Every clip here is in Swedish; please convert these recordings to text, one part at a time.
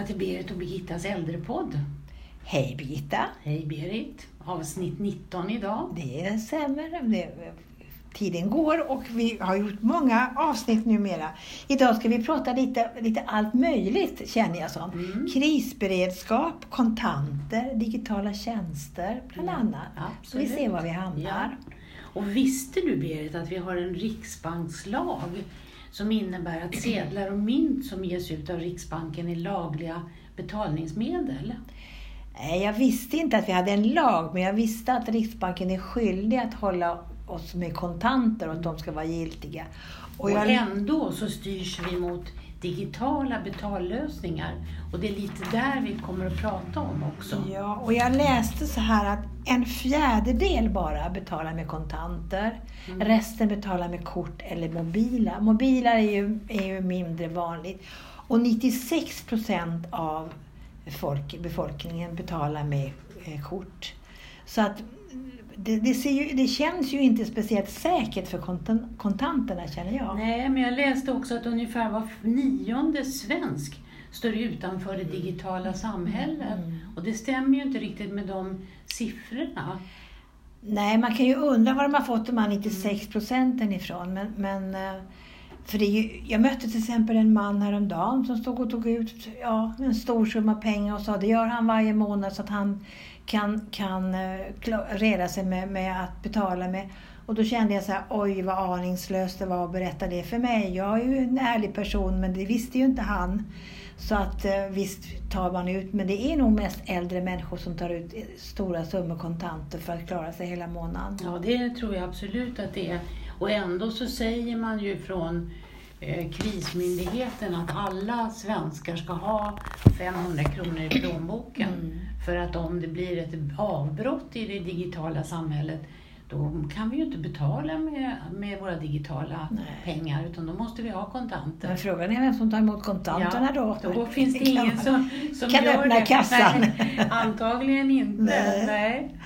välkomna till Berit och Birgittas äldrepodd. Hej Birgitta! Hej Berit! Avsnitt 19 idag. Det stämmer. Tiden går och vi har gjort många avsnitt numera. Idag ska vi prata lite, lite allt möjligt känner jag som. Mm. Krisberedskap, kontanter, digitala tjänster bland Ja, annat. Så vi absolut. ser var vi hamnar. Ja. Och visste du Berit att vi har en riksbankslag som innebär att sedlar och mynt som ges ut av Riksbanken är lagliga betalningsmedel? Nej, Jag visste inte att vi hade en lag, men jag visste att Riksbanken är skyldig att hålla oss med kontanter och att de ska vara giltiga. Och, Och jag, ändå så styrs vi mot digitala betallösningar. Och det är lite där vi kommer att prata om också. Ja, och jag läste så här att en fjärdedel bara betalar med kontanter. Mm. Resten betalar med kort eller mobila. Mobila är ju, är ju mindre vanligt. Och 96 procent av folk, befolkningen betalar med eh, kort. Så att det, det, ser ju, det känns ju inte speciellt säkert för kontan, kontanterna känner jag. Nej, men jag läste också att ungefär var nionde svensk står utanför det digitala samhället. Mm. Och det stämmer ju inte riktigt med de siffrorna. Nej, man kan ju undra var de har fått de här 96 procenten ifrån. Men, men, eh, för det är ju, jag mötte till exempel en man häromdagen som stod och tog ut ja, en stor summa pengar och sa det gör han varje månad så att han kan, kan eh, reda sig med, med att betala med. Och då kände jag så här, oj vad aningslöst det var att berätta det för mig. Jag är ju en ärlig person men det visste ju inte han. Så att eh, visst tar man ut, men det är nog mest äldre människor som tar ut eh, stora summor kontanter för att klara sig hela månaden. Ja, det tror jag absolut att det är. Och ändå så säger man ju från eh, Krismyndigheten att alla svenskar ska ha 500 kronor i plånboken. Mm. För att om det blir ett avbrott i det digitala samhället då kan vi ju inte betala med, med våra digitala Nej. pengar utan då måste vi ha kontanter. Men frågan är vem som tar emot kontanterna då? Då finns det ingen som, som kan gör öppna det. kassan. Nej, antagligen inte. Nej. Nej.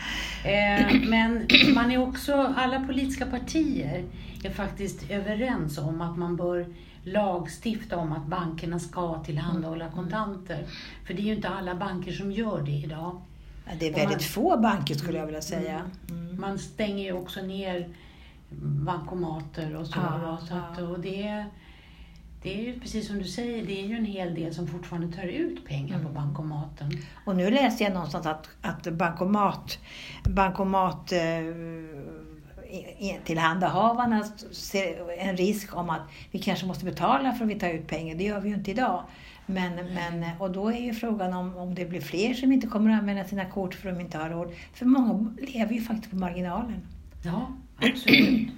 Eh, men man är också, alla politiska partier är faktiskt överens om att man bör lagstifta om att bankerna ska tillhandahålla Mm. kontanter. För det är ju inte alla banker som gör det idag. Ja, Det är Och man- väldigt få banker skulle jag vilja säga. Mm. Man stänger ju också ner bankomater och så. Ja, va, så att, och det, det är ju precis som du säger, det är ju en hel del som fortfarande tar ut pengar Mm. på bankomaten. Och nu läste jag någonstans att, att bankomat, bankomat eh, tillhandahavarna ser en risk om att vi kanske måste betala för att vi tar ut pengar. Det gör vi ju inte idag. Men, men, och då är ju frågan om, om det blir fler som inte kommer att använda sina kort för att de inte har råd. För många lever ju faktiskt på marginalen. Ja, absolut.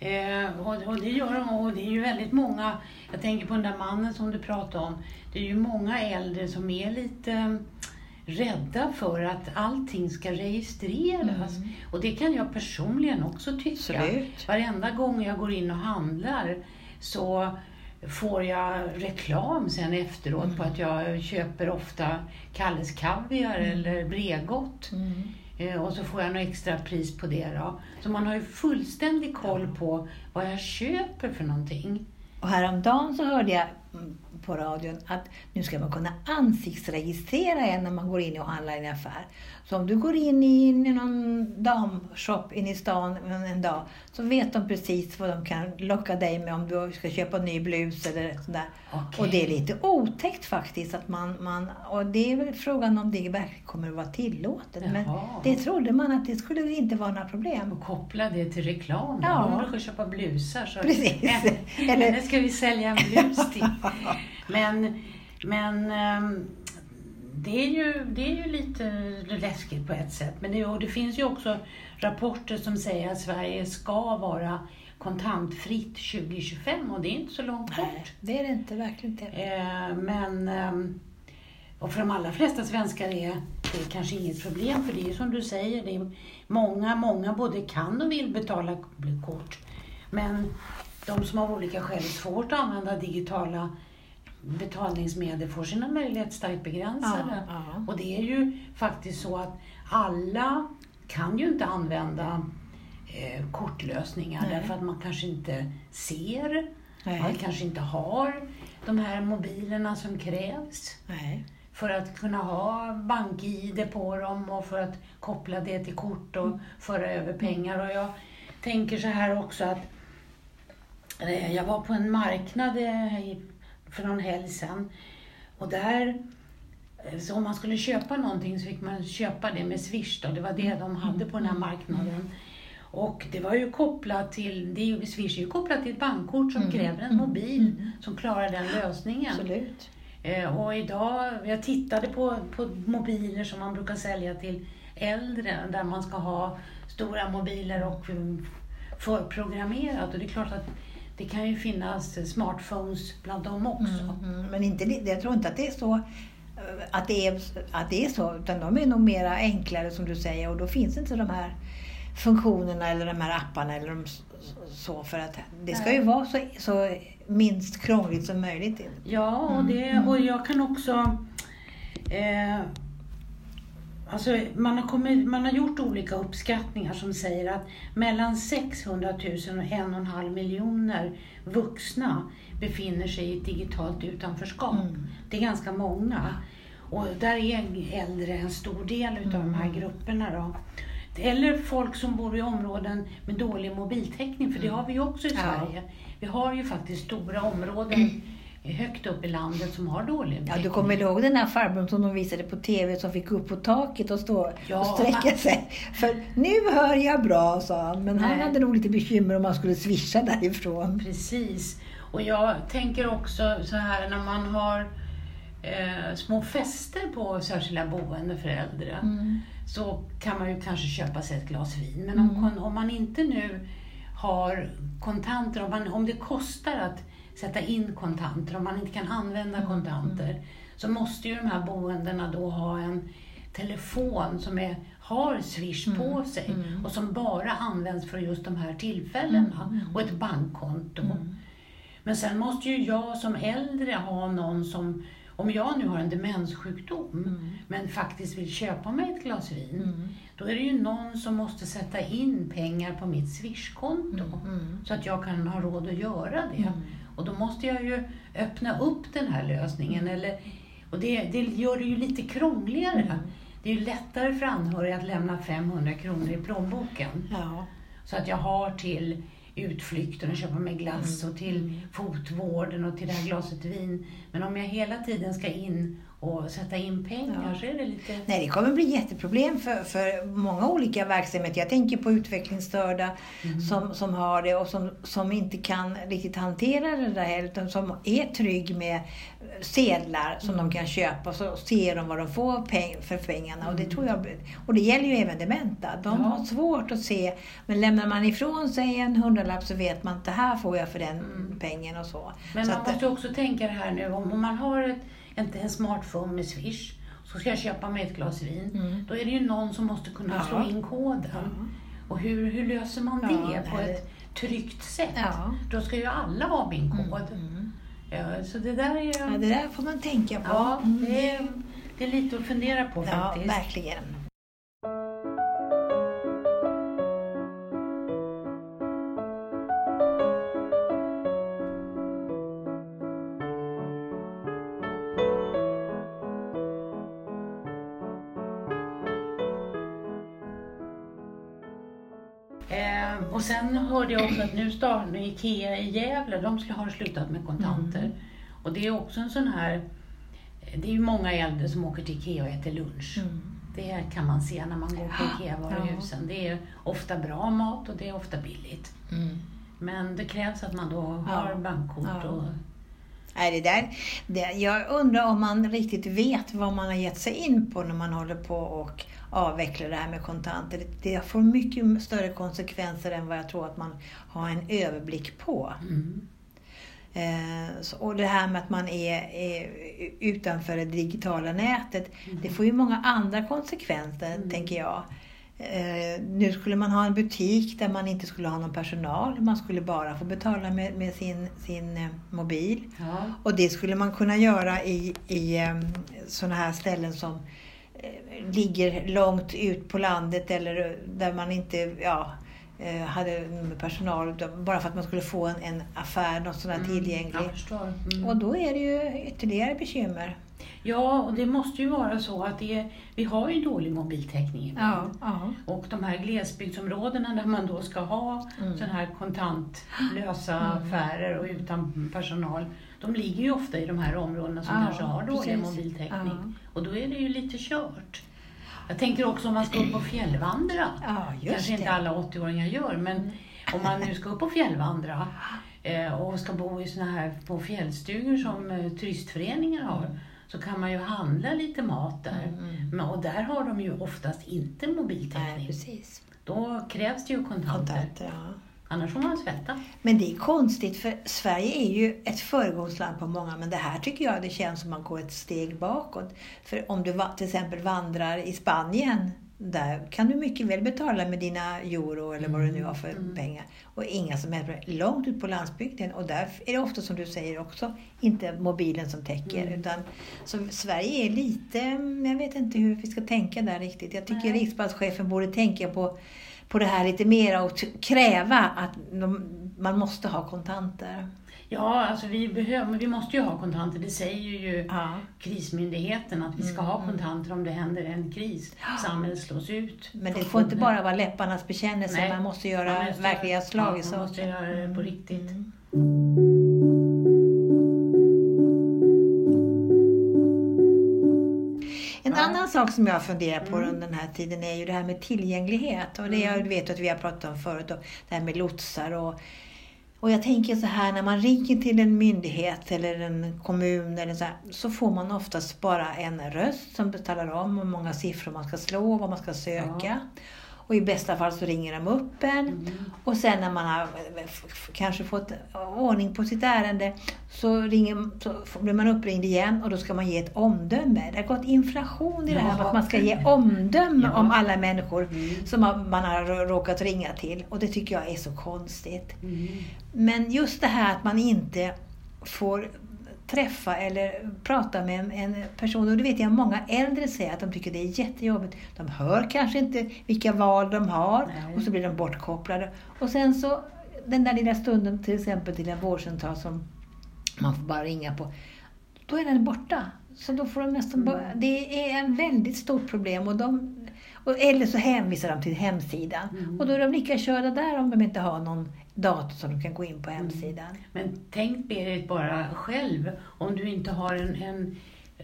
Eh, och, och det gör de och det är ju väldigt många, jag tänker på den där mannen som du pratade om. Det är ju många äldre som är lite eh, rädda för att allting ska registreras. Mm. Och det kan jag personligen också tycka. Absolut. Varenda gång jag går in och handlar så får jag reklam sen efteråt på att jag köper ofta Kalles Kaviar eller Bregott. Mm. Eh, Och så får jag något extra pris på det då. Så man har ju fullständig koll på vad jag köper för någonting. Och häromdagen så hörde jag på radion att nu ska man kunna ansiktsregistrera en när man går in och handlar i en affär. Så om du går in i någon damshop inne i stan en dag så vet de precis vad de kan locka dig med om du ska köpa en ny blus eller sådär. Okej. Och det är lite otäckt faktiskt att man, man och det är väl frågan om det verkligen kommer att vara tillåtet. Men Jaha. det trodde man att det skulle inte vara några problem. Och koppla det till reklam. Ja. Du brukar köpa blusar så Precis. Eller... Ska vi sälja en blus till. Men, men ehm, det, är ju, det är ju lite läskigt på ett sätt. Men det, och det finns ju också rapporter som säger att Sverige ska vara kontantfritt 2025 och det är inte så långt bort. Nej, det är det inte, verkligen inte. Eh, men, ehm, och för de allra flesta svenskar är det kanske inget problem, för det är ju som du säger, det är många, många både kan och vill betala kort. Men de som av olika skäl är svårt att använda digitala betalningsmedel får sina möjligheter starkt begränsade. Ja, ja. Och det är ju faktiskt så att alla kan ju inte använda eh, kortlösningar Nej. därför att man kanske inte ser, Nej. man kanske inte har de här mobilerna som krävs. Nej. för att kunna ha bank-id på dem och för att koppla det till kort och föra över pengar. Och jag tänker så här också att jag var på en marknad eh, för någon helg sedan och där eh, så om man skulle köpa någonting så fick man köpa det med Swish då. Det var det de hade på den här marknaden. Och det var ju kopplat till, det är ju, Swish är ju kopplat till ett bankkort som kräver en mobil som klarar den lösningen. Absolut. Eh, Och idag, jag tittade på, på mobiler som man brukar sälja till äldre, där man ska ha stora mobiler och mm, förprogrammerat. Och det är klart att det kan ju finnas smartphones bland dem också. Mm, men inte, jag tror inte att det är så eh, att det är, att det är så, utan de är nog mera enklare som du säger och då finns inte de här funktionerna eller de här apparna eller så för att det ska ju vara så, så minst krångligt som möjligt. Ja, och, det, och jag kan också... Eh, alltså man, har kommit, man har gjort olika uppskattningar som säger att mellan 600 000 och 1,5 miljoner vuxna befinner sig i ett digitalt utanförskap. Det är ganska många. Och där är äldre en stor del utav de här grupperna. Då. Eller folk som bor i områden med dålig mobiltäckning, för det har vi ju också i. Sverige. Vi har ju faktiskt stora områden högt upp i landet som har dålig Ja, du kommer ihåg den här farbrorn som de visade på TV som fick upp på taket och stå Ja, och sträcka man- sig. För nu hör jag bra, sa han. Men han Nej. hade nog lite bekymmer om han skulle swisha därifrån. Precis. Och jag tänker också så här när man har eh, små fester på särskilda boenden för äldre så kan man ju kanske köpa sig ett glas vin. Men om, kon- om man inte nu har kontanter, om, man, om det kostar att sätta in kontanter, om man inte kan använda kontanter, så måste ju de här boendena då ha en telefon som är, har Swish på sig och som bara används för just de här tillfällena och ett bankkonto. Men sen måste ju jag som äldre ha någon som, om jag nu har en demenssjukdom, men faktiskt vill köpa mig ett glas vin, då är det ju någon som måste sätta in pengar på mitt Swish-konto, så att jag kan ha råd att göra det. Och då måste jag ju öppna upp den här lösningen, eller, och det, det gör det ju lite krångligare. Det är ju lättare för anhöriga att lämna 500 kronor i plånboken. Ja. Så att jag har till utflykten och köpa mig glass och till fotvården och till det här glaset vin. Men om jag hela tiden ska in och sätta in pengar Ja. så är det lite... Nej, det kommer bli jätteproblem för, för många olika verksamheter. Jag tänker på utvecklingsstörda som, som har det och som, som inte kan riktigt hantera det där heller, utan som är trygg med sedlar som de kan köpa och så ser de vad de får peng, för pengarna. Och, det tror jag, och det gäller ju även dementa. De Ja. har svårt att se, men lämnar man ifrån sig en hundralapp så vet man att det här får jag för den pengen och så. Men så man att, måste också tänka det här nu, om man har ett, en, en smartphone med Swish, så ska jag köpa mig ett glas vin, då är det ju någon som måste kunna Ja. slå in koden. Och hur, hur löser man Ja, det på ett tryggt sätt? Ja. Då ska ju alla ha min kod. Ja, så det där är ju... ja, det där får man tänka på. Ja, Mm. det är, det är lite att fundera på Ja, faktiskt. verkligen. Och sen hörde jag också att nu startar IKEA i Gävle, de skulle ha slutat med kontanter. Mm. Och det är också en sån här, det är ju många äldre som åker till IKEA och äter lunch. Det kan man se när man går på IKEA-varuhusen. Det är ofta bra mat och det är ofta billigt. Men det krävs att man då har Ja. bankkort Ja. och Nej, det där, det, jag undrar om man riktigt vet vad man har gett sig in på när man håller på och avvecklar det här med kontanter. Det, får mycket större konsekvenser än vad jag tror att man har en överblick på. mm. Eh, så, och det här med att man är, är utanför det digitala nätet, det får ju många andra konsekvenser, tänker jag. Eh, nu skulle man ha en butik där man inte skulle ha någon personal. Man skulle bara få betala med, med sin, sin eh, mobil. ja. Och det skulle man kunna göra i, i eh, sådana här ställen som ligger långt ut på landet eller där man inte, ja, eh, hade personal bara för att man skulle få en, en affär, något sånt här tillgänglig. Jag förstår. Mm. Och då är det ju ytterligare bekymmer. Ja, och det måste ju vara så att det vi har ju dålig mobiltäckning ibland. ja. Och de här glesbygdsområdena där man då ska ha Mm. sån här kontantlösa Mm. affärer och utan personal, de ligger ju ofta i de här områdena som Ja, kanske har dålig mobiltäckning. Ja. Och då är det ju lite kört. Jag tänker också om man ska upp och fjällvandra. Ja, kanske inte det. Mm. alla 80-åringar gör, men om man nu ska upp och fjällvandra eh, och ska bo i såna här på fjällstugor som eh, turistföreningar har, så kan man ju handla lite mat där. Mm. Men, och där har de ju oftast inte Nej, mobiltäckning. precis. Då krävs det ju kontanter. Kontanter, ja. Annars får man svälta. Men det är konstigt för Sverige är ju ett föregångsland på många men det här tycker jag det känns som att man går ett steg bakåt. För om du till exempel vandrar i Spanien där kan du mycket väl betala med dina euro eller vad du nu har för Mm. pengar. Och inga som helst. Långt ut på landsbygden och där är det ofta som du säger också inte mobilen som täcker. Mm. Utan, så Sverige är lite, jag vet inte hur vi ska tänka där riktigt. Jag tycker Nej. riksbankschefen borde tänka på på det här lite mer och kräva att de, man måste ha kontanter. Ja, alltså vi behöver, men vi måste ju ha kontanter. Det säger ju Ja. Krismyndigheten att vi ska ha kontanter om det händer en kris. Samhället slås ut. Men det får inte bara vara läpparnas bekännelse, Nej. man måste göra Man måste verkliga slag i ja, Man måste saker. göra det på riktigt. Mm. Annan sak som jag funderar på Mm. under den här tiden är ju det här med tillgänglighet. Och det jag vet att vi har pratat om förut, och det här med lotsar och och jag tänker så här, när man ringer till en myndighet eller en kommun eller så, här, så får man oftast bara en röst som talar om hur många siffror man ska slå, vad man ska söka. Och i bästa fall så ringer de upp en. Mm. Och sen när man har eh, kanske fått ordning på sitt ärende så, ringer, så blir man uppringd igen och då ska man ge ett omdöme. Det har gått inflation i det här med att man ska ge omdöme Ja. om alla människor Mm. som man man har råkat ringa till. Och det tycker jag är så konstigt. Mm. Men just det här att man inte får träffa eller prata med en, en person. Och det vet jag många äldre säger att de tycker det är jättejobbigt. De hör kanske inte vilka val de har Nej. och så blir de bortkopplade. Och sen så den där lilla stunden till exempel till en vårdcentral som man får bara ringa på. Då är den borta. Så då får de nästan bara, det är en väldigt stort problem. Och de, och, eller så hänvisar de till hemsidan. Mm. Och då är de lika körda där om de inte har någon dator som de kan gå in på hemsidan. Men tänk Berit bara själv, om du inte har en, en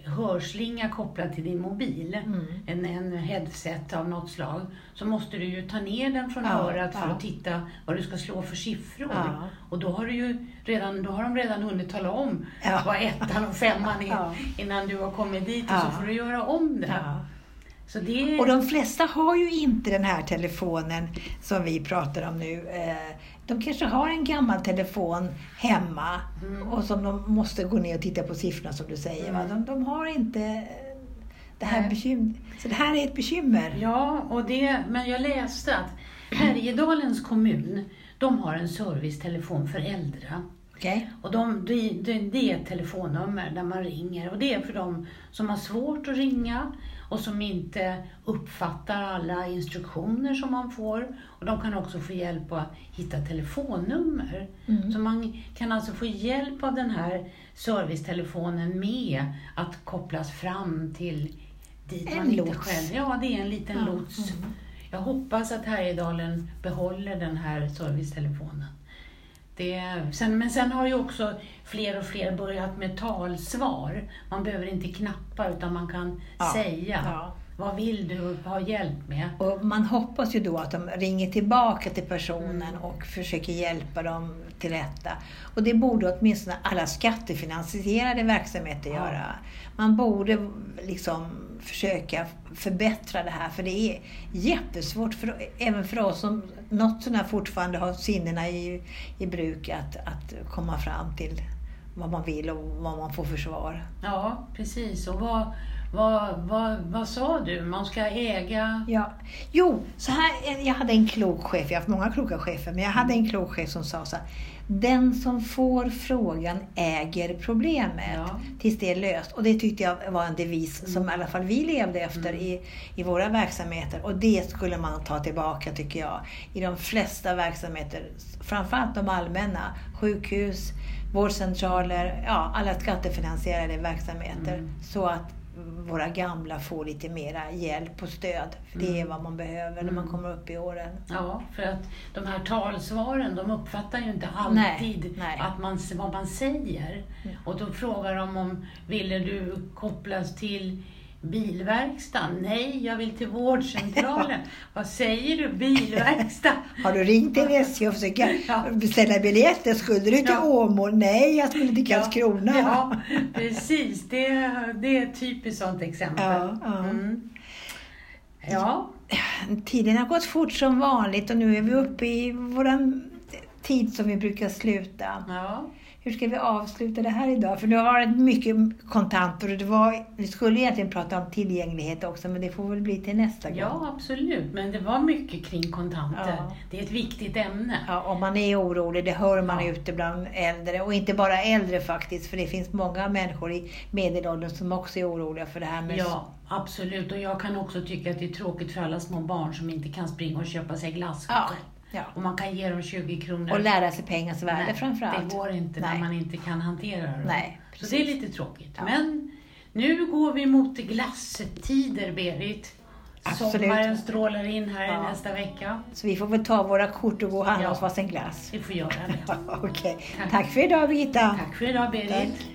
hörslinga kopplad till din mobil, Mm. en, en headset av något slag, så måste du ju ta ner den från Ja, örat för ja. att titta vad du ska slå för siffror. Ja. Och då har, du ju redan, då har de redan hunnit tala om Ja. vad ettan och femman är innan du har kommit dit och så får du göra om det. Så det Och de flesta har ju inte den här telefonen som vi pratar om nu. Eh, De kanske har en gammal telefon hemma Mm. och som de måste gå ner och titta på siffrorna som du säger. Mm. De, de har inte eh, det här bekymret. Så det här är ett bekymmer. Ja, och det, men jag läste att Härjedalens kommun, de har en servicetelefon för äldre. Okej? Och de, det, det, det är ett telefonnummer där man ringer och det är för de som har svårt att ringa och som inte uppfattar alla instruktioner som man får. Och de kan också få hjälp att hitta telefonnummer. Mm. Så man kan alltså få hjälp av den här servicetelefonen med att kopplas fram till dit En man inte lots. själv... Ja, det är en liten Ja, lots. mm. Jag hoppas att Härjedalen behåller den här servicetelefonen. Det, sen, men sen har ju också fler och fler börjat med talsvar. Man behöver inte knappa utan man kan Ja, säga. ja. Vad vill du ha hjälp med? Och man hoppas ju då att de ringer tillbaka till personen Mm. och försöker hjälpa dem till rätta. Och det borde åtminstone alla skattefinansierade verksamheter Ja. göra. Man borde liksom försöka förbättra det här för det är jättesvårt för, även för oss som något sådär fortfarande har sinnena i, i bruk att, att komma fram till vad man vill och vad man får för svar. Ja, precis. Och vad, vad, vad, vad sa du? Man ska äga... Ja. Jo, så här, jag hade en klok chef, jag har haft många kloka chefer, men jag hade en klok chef som sa så här. Den som får frågan äger problemet Ja. tills det är löst. Och det tyckte jag var en devis som i alla fall vi levde efter i, i våra verksamheter. Och det skulle man ta tillbaka tycker jag. I de flesta verksamheter, framförallt de allmänna. Sjukhus, vårdcentraler, ja, alla skattefinansierade verksamheter. Mm. Så att våra gamla får lite mera hjälp och stöd. För det är vad man behöver när man Mm. kommer upp i åren. Ja, för att de här talsvaren, de uppfattar ju inte Nej, alltid nej. Att man, vad man säger. Mm. Och då frågar de om, ville du kopplas till bilverkstaden? Nej, jag vill till vårdcentralen. Vad säger du? Bilverkstad? Har du ringt till SJ och försökt Ja. beställa biljetter? Skulle du till Ja. Åmål? Nej, jag skulle till Karlskrona. Ja, precis. Det, det är ett typiskt sånt exempel. Ja, ja. Mm. ja. Tiden har gått fort som vanligt och nu är vi uppe i våran tid som vi brukar sluta. ja. Hur ska vi avsluta det här idag? För det har varit mycket kontanter och det var, vi skulle egentligen prata om tillgänglighet också men det får väl bli till nästa gång. Ja, absolut. Men det var mycket kring kontanter. Ja. Det är ett viktigt ämne. Ja, om man är orolig, det hör man Ja. ute bland äldre. Och inte bara äldre faktiskt, för det finns många människor i medelåldern som också är oroliga för det här med... Ja, absolut. Och jag kan också tycka att det är tråkigt för alla små barn som inte kan springa och köpa sig glass Ja. Ja. Och man kan ge dem 20 kronor. Och lära sig pengars värde Nej, framförallt. Det går inte när man inte kan hantera det. Nej, Så precis. det är lite tråkigt. Ja. Men nu går vi mot glasstider, Berit. Absolut. Sommaren strålar in här Ja. nästa vecka. Så vi får väl ta våra kort och gå och handla Ja. oss varsin glass. Vi får göra det. Okej. Tack. Tack för idag Birgitta. Tack för idag, Berit. Tack.